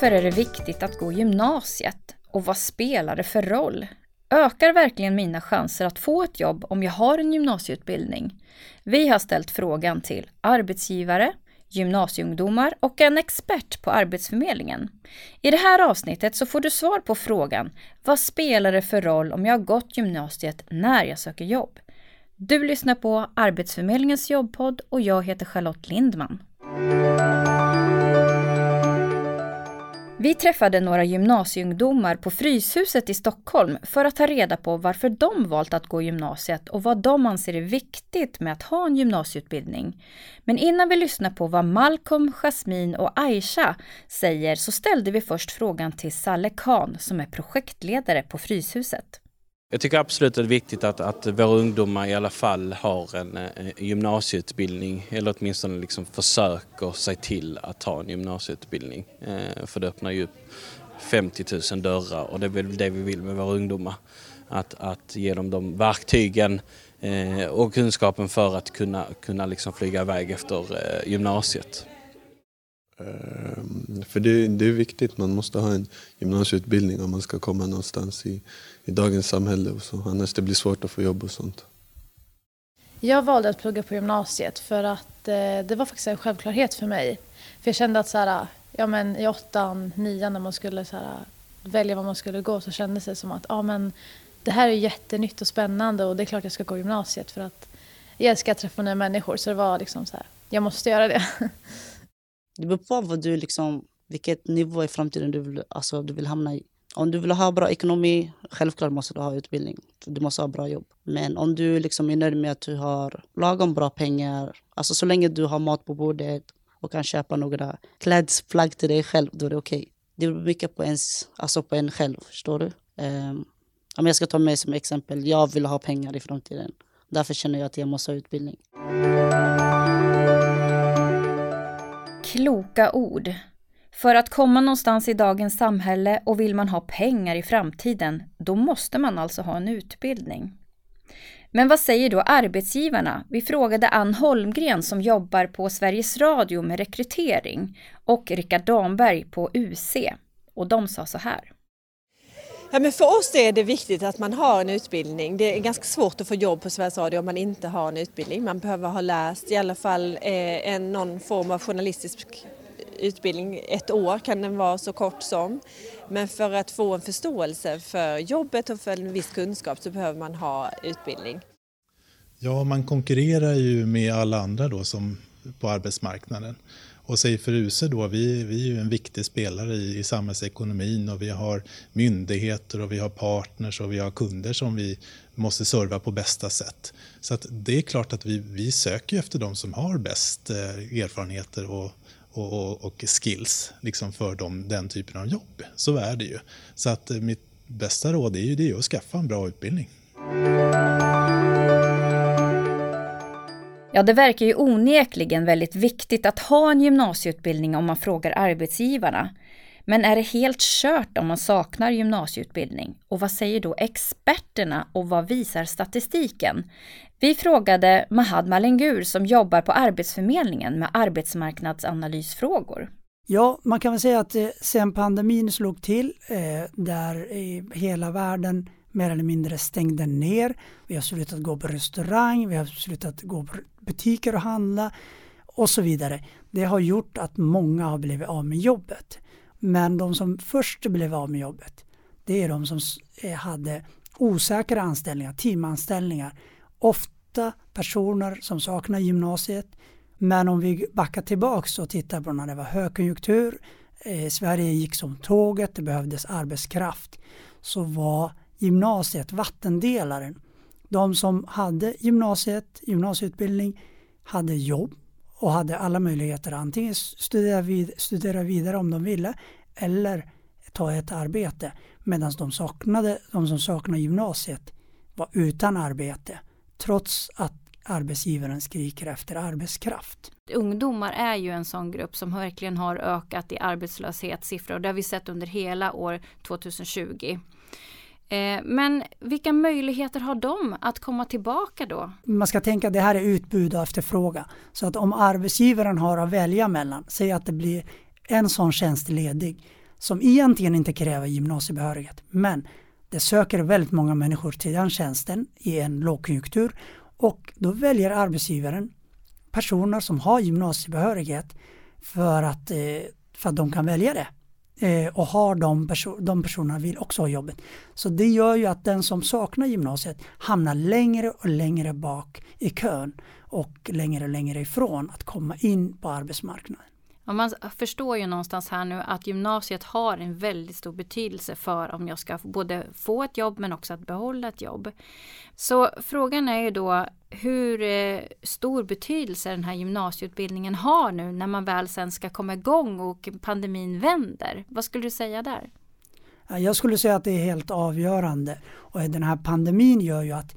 Varför är det viktigt att gå gymnasiet? Och vad spelar det för roll? Ökar verkligen mina chanser att få ett jobb om jag har en gymnasieutbildning? Vi har ställt frågan till arbetsgivare, gymnasieungdomar och en expert på Arbetsförmedlingen. I det här avsnittet så får du svar på frågan Vad spelar det för roll om jag har gått gymnasiet när jag söker jobb? Du lyssnar på Arbetsförmedlingens jobbpodd och jag heter Charlotte Lindman. Vi träffade några gymnasieungdomar på Fryshuset i Stockholm för att ta reda på varför de valt att gå gymnasiet och vad de anser är viktigt med att ha en gymnasieutbildning. Men innan vi lyssnar på vad Malcolm, Jasmine och Aisha säger så ställde vi först frågan till Salle Khan som är projektledare på Fryshuset. Jag tycker absolut att det är viktigt att, att våra ungdomar i alla fall har en, en gymnasieutbildning eller åtminstone liksom försöker sig till att ta en gymnasieutbildning. Eh, för det öppnar ju upp 50 000 dörrar och det är väl det vi vill med våra ungdomar. Att, att ge dem de verktygen eh, och kunskapen för att kunna, kunna liksom flyga iväg efter eh, gymnasiet. Ehm, för det, det, är viktigt, man måste ha en gymnasieutbildning om man ska komma någonstans i, i dagens samhälle. Och så. Annars det blir svårt att få jobb och sånt. Jag valde att plugga på gymnasiet för att eh, det var faktiskt en självklarhet för mig. För jag kände att så här, ja, men i åttan, nian när man skulle så här, välja var man skulle gå så kändes det som att ja, men det här är jättenytt och spännande och det är klart jag ska gå gymnasiet för att jag älskar att träffa nya människor så det var liksom så här, jag måste göra det. Det beror på vad du liksom, vilket nivå i framtiden du vill, alltså, du vill hamna i. Om du vill ha bra ekonomi, självklart måste du ha utbildning. Du måste ha bra jobb. Men om du liksom är nöjd med att du har lagom bra pengar, alltså så länge du har mat på bordet och kan köpa några klädesplagg till dig själv, då är det okej. Okay. Det beror mycket på, ens, alltså på en själv, förstår du? Um, om jag ska ta mig som exempel, jag vill ha pengar i framtiden. Därför känner jag att jag måste ha utbildning. Kloka ord. För att komma någonstans i dagens samhälle och vill man ha pengar i framtiden, då måste man alltså ha en utbildning. Men vad säger då arbetsgivarna? Vi frågade Ann Holmgren som jobbar på Sveriges Radio med rekrytering och Rickard Damberg på UC. Och de sa så här. Ja, men för oss är det viktigt att man har en utbildning. Det är ganska svårt att få jobb på Sveriges Radio om man inte har en utbildning. Man behöver ha läst i alla fall eh, en, någon form av journalistisk utbildning. Ett år kan den vara så kort som. Men för att få en förståelse för jobbet och för en viss kunskap så behöver man ha utbildning. Ja, man konkurrerar ju med alla andra då som på arbetsmarknaden. Och säg för USE då, vi, vi är ju en viktig spelare i, i samhällsekonomin och vi har myndigheter och vi har partners och vi har kunder som vi måste serva på bästa sätt. Så att det är klart att vi, vi söker efter de som har bäst eh, erfarenheter och, och, och, och, skills liksom för dem, den typen av jobb. Så är det ju. Så att eh, mitt bästa råd är ju det att skaffa en bra utbildning. Ja, det verkar ju onekligen väldigt viktigt att ha en gymnasieutbildning om man frågar arbetsgivarna. Men är det helt kört om man saknar gymnasieutbildning? Och vad säger då experterna och vad visar statistiken? Vi frågade Mahad Malengur som jobbar på Arbetsförmedlingen med arbetsmarknadsanalysfrågor. Ja, man kan väl säga att eh, sen pandemin slog till, eh, där hela världen mer eller mindre stängde ner. Vi har slutat gå på restaurang, vi har slutat gå på butiker och handla och så vidare. Det har gjort att många har blivit av med jobbet. Men de som först blev av med jobbet, det är de som eh, hade osäkra anställningar, timanställningar. Ofta personer som saknar gymnasiet. Men om vi backar tillbaks och tittar på när det var högkonjunktur, eh, Sverige gick som tåget, det behövdes arbetskraft, så var gymnasiet vattendelaren. De som hade gymnasiet, gymnasieutbildning, hade jobb och hade alla möjligheter att antingen studera, vid, studera vidare om de ville eller ta ett arbete. Medan de, saknade, de som saknade gymnasiet var utan arbete trots att arbetsgivaren skriker efter arbetskraft. Ungdomar är ju en sån grupp som verkligen har ökat i arbetslöshetssiffror och det har vi sett under hela år 2020. Eh, men vilka möjligheter har de att komma tillbaka då? Man ska tänka att det här är utbud och efterfrågan. Så att om arbetsgivaren har att välja mellan, säg att det blir en sån tjänst ledig som egentligen inte kräver gymnasiebehörighet. Men det söker väldigt många människor till den tjänsten i en lågkonjunktur och då väljer arbetsgivaren personer som har gymnasiebehörighet för att, eh, för att de kan välja det. Eh, och har de, perso de personerna vill också ha jobbet. Så det gör ju att den som saknar gymnasiet hamnar längre och längre bak i kön och längre och längre ifrån att komma in på arbetsmarknaden. Och man förstår ju någonstans här nu att gymnasiet har en väldigt stor betydelse för om jag ska både få ett jobb men också att behålla ett jobb. Så frågan är ju då hur eh, stor betydelse den här gymnasieutbildningen har nu när man väl sen ska komma igång och pandemin vänder. Vad skulle du säga där? Jag skulle säga att det är helt avgörande och den här pandemin gör ju att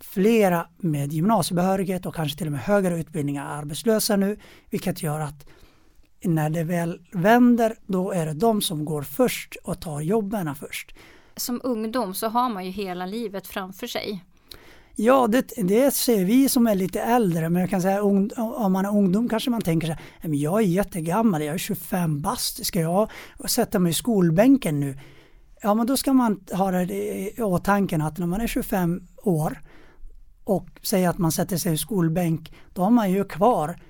flera med gymnasiebehörighet och kanske till och med högre utbildningar är arbetslösa nu vilket gör att när det väl vänder då är det de som går först och tar jobben först. Som ungdom så har man ju hela livet framför sig. Ja, det, det ser vi som är lite äldre, men jag kan säga om man är ungdom kanske man tänker så här, jag är jättegammal, jag är 25 bast, ska jag sätta mig i skolbänken nu? Ja, men då ska man ha det i åtanke att när man är 25 år och säger att man sätter sig i skolbänk, då har man ju kvar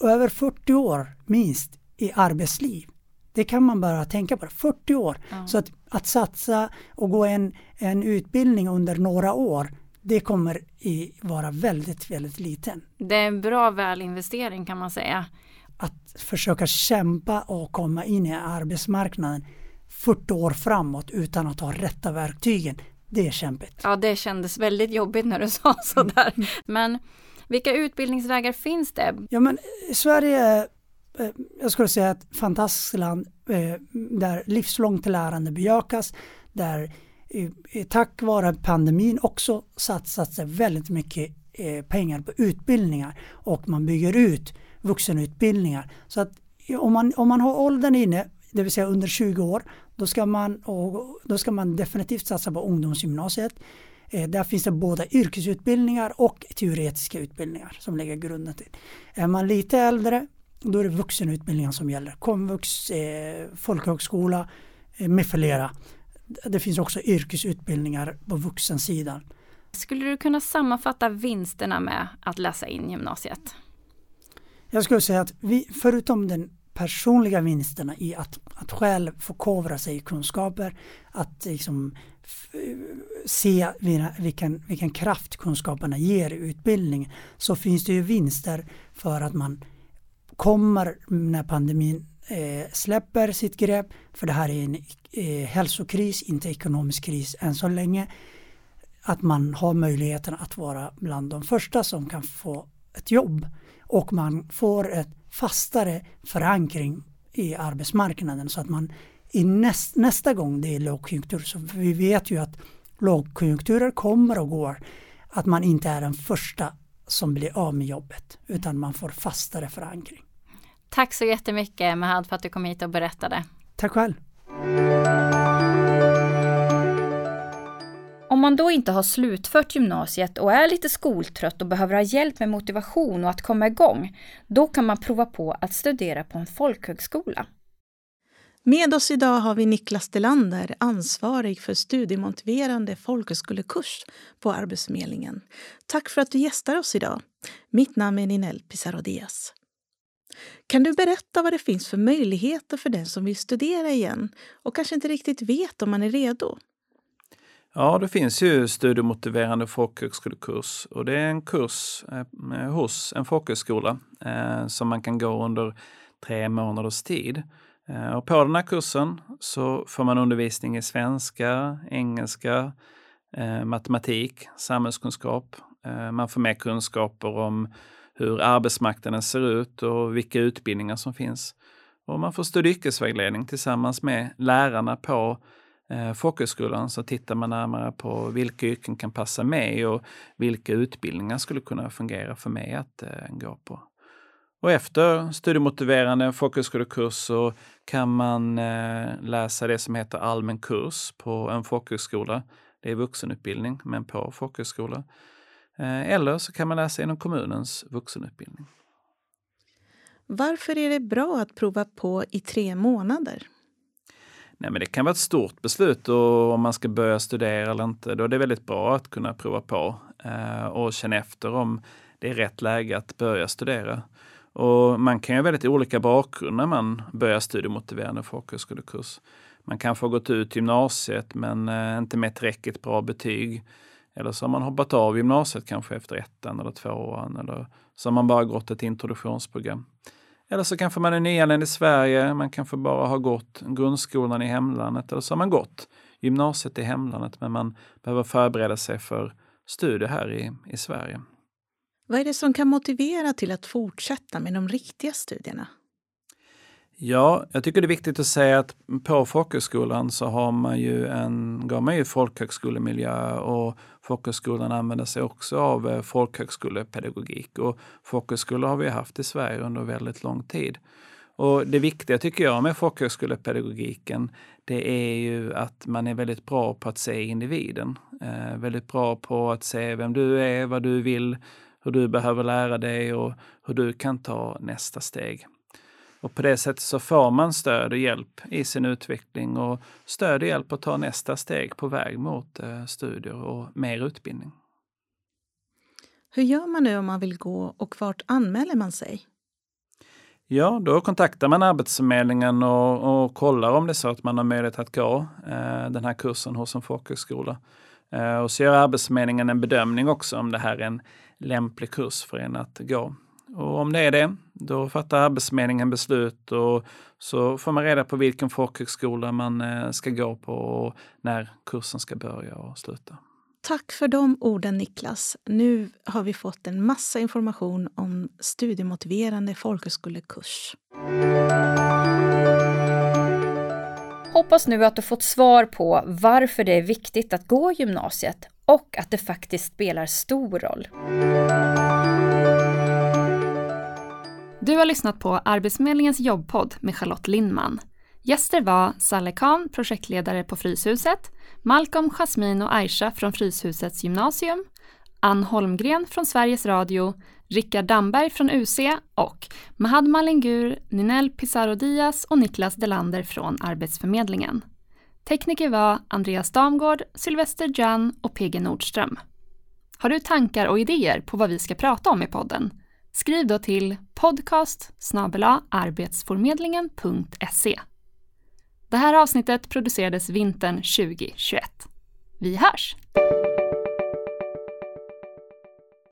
över 40 år minst i arbetsliv. Det kan man bara tänka på, 40 år. Mm. Så att, att satsa och gå en, en utbildning under några år, det kommer i vara väldigt, väldigt liten. Det är en bra välinvestering kan man säga. Att försöka kämpa och komma in i arbetsmarknaden 40 år framåt utan att ha rätta verktygen, det är kämpigt. Ja, det kändes väldigt jobbigt när du sa sådär. Mm. Men vilka utbildningsvägar finns det? Ja, men Sverige Eh, jag skulle säga ett fantastiskt land eh, där livslångt lärande bejakas, där eh, tack vare pandemin också satsats väldigt mycket pengar på utbildningar och man bygger ut vuxenutbildningar. Så att om man, om man har åldern inne, det vill säga under 20 år, då ska man, då ska man definitivt satsa på ungdomsgymnasiet. Där finns det både yrkesutbildningar och teoretiska utbildningar som lägger grunden till. Är man lite äldre då är det vuxenutbildningen som gäller. Komvux, eh, folkhögskola eh, med flera. Det finns också yrkesutbildningar på vuxensidan. Skulle du kunna sammanfatta vinsterna med att läsa in gymnasiet? Jag skulle säga att vi, förutom den personliga vinsterna i att, att själv förkovra sig i kunskaper, att liksom se vilken, vilken kraft kunskaperna ger i utbildning, så finns det ju vinster för att man kommer när pandemin eh, släpper sitt grepp, för det här är en eh, hälsokris, inte ekonomisk kris än så länge, att man har möjligheten att vara bland de första som kan få ett jobb och man får ett fastare förankring i arbetsmarknaden så att man i näst, nästa gång det är lågkonjunktur, så vi vet ju att lågkonjunkturer kommer och går, att man inte är den första som blir av med jobbet utan man får fastare förankring. Tack så jättemycket Mahad för att du kom hit och berättade. Tack själv. Om man då inte har slutfört gymnasiet och är lite skoltrött och behöver ha hjälp med motivation och att komma igång, då kan man prova på att studera på en folkhögskola. Med oss idag har vi Niklas Delander, ansvarig för studiemotiverande folkhögskolekurs på Arbetsförmedlingen. Tack för att du gästar oss idag. Mitt namn är Ninel Pizarro Diaz. Kan du berätta vad det finns för möjligheter för den som vill studera igen och kanske inte riktigt vet om man är redo? Ja, det finns ju studiemotiverande folkhögskolekurs och det är en kurs eh, hos en folkhögskola eh, som man kan gå under tre månaders tid. Eh, och på den här kursen så får man undervisning i svenska, engelska, eh, matematik, samhällskunskap. Eh, man får mer kunskaper om hur arbetsmarknaden ser ut och vilka utbildningar som finns. Och man får studie yrkesvägledning tillsammans med lärarna på eh, folkhögskolan så tittar man närmare på vilka yrken kan passa mig och vilka utbildningar skulle kunna fungera för mig att eh, gå på. Och efter studiemotiverande folkhögskolekurs så kan man eh, läsa det som heter allmän kurs på en folkhögskola. Det är vuxenutbildning, men på folkhögskola. Eh, eller så kan man läsa inom kommunens vuxenutbildning. Varför är det bra att prova på i tre månader? Nej, men det kan vara ett stort beslut och om man ska börja studera eller inte. Då är det väldigt bra att kunna prova på eh, och känna efter om det är rätt läge att börja studera. Och man kan ju ha väldigt olika bakgrund när man börjar studiemotiverande folkhögskolekurs. Man kanske har gått ut gymnasiet men eh, inte med tillräckligt bra betyg. Eller så har man hoppat av gymnasiet kanske efter ettan eller tvåan. Eller så har man bara gått ett introduktionsprogram. Eller så kanske man är nyanländ i Sverige, man kanske bara har gått grundskolan i hemlandet eller så har man gått gymnasiet i hemlandet men man behöver förbereda sig för studier här i, i Sverige. Vad är det som kan motivera till att fortsätta med de riktiga studierna? Ja, jag tycker det är viktigt att säga att på folkhögskolan så har man ju en, går man ju folkhögskolemiljö och folkhögskolan använder sig också av eh, folkhögskolepedagogik och folkhögskolor har vi haft i Sverige under väldigt lång tid. Och det viktiga tycker jag med folkhögskolepedagogiken, det är ju att man är väldigt bra på att se individen. Eh, väldigt bra på att se vem du är, vad du vill, hur du behöver lära dig och hur du kan ta nästa steg. Och på det sättet så får man stöd och hjälp i sin utveckling och stöd och hjälp att ta nästa steg på väg mot eh, studier och mer utbildning. Hur gör man nu om man vill gå och vart anmäler man sig? Ja, då kontaktar man Arbetsförmedlingen och, och kollar om det är så att man har möjlighet att gå eh, den här kursen hos en folkhögskola. Eh, och så gör Arbetsförmedlingen en bedömning också om det här är en lämplig kurs för en att gå. Och om det är det, då fattar Arbetsförmedlingen beslut och så får man reda på vilken folkhögskola man eh, ska gå på och när kursen ska börja och sluta. Tack för de orden Niklas. Nu har vi fått en massa information om studiemotiverande folkhögskolekurs. Hoppas nu att du fått svar på varför det är viktigt att gå gymnasiet och att det faktiskt spelar stor roll. Du har lyssnat på Arbetsförmedlingens jobbpodd med Charlotte Lindman. Gäster var Salle Khan, projektledare på Fryshuset, Malcolm, Jasmin och Aisha från Fryshusets gymnasium, Ann Holmgren från Sveriges Radio, Rickard Damberg från UC och Mahad Malingur, Ninel Pizarro Diaz och Niklas Delander från Arbetsförmedlingen. Tekniker var Andreas Damgård, Sylvester Jan och PG Nordström. Har du tankar och idéer på vad vi ska prata om i podden? Skriv då till podcast arbetsformedlingen.se. Det här avsnittet producerades vintern 2021. Vi hörs!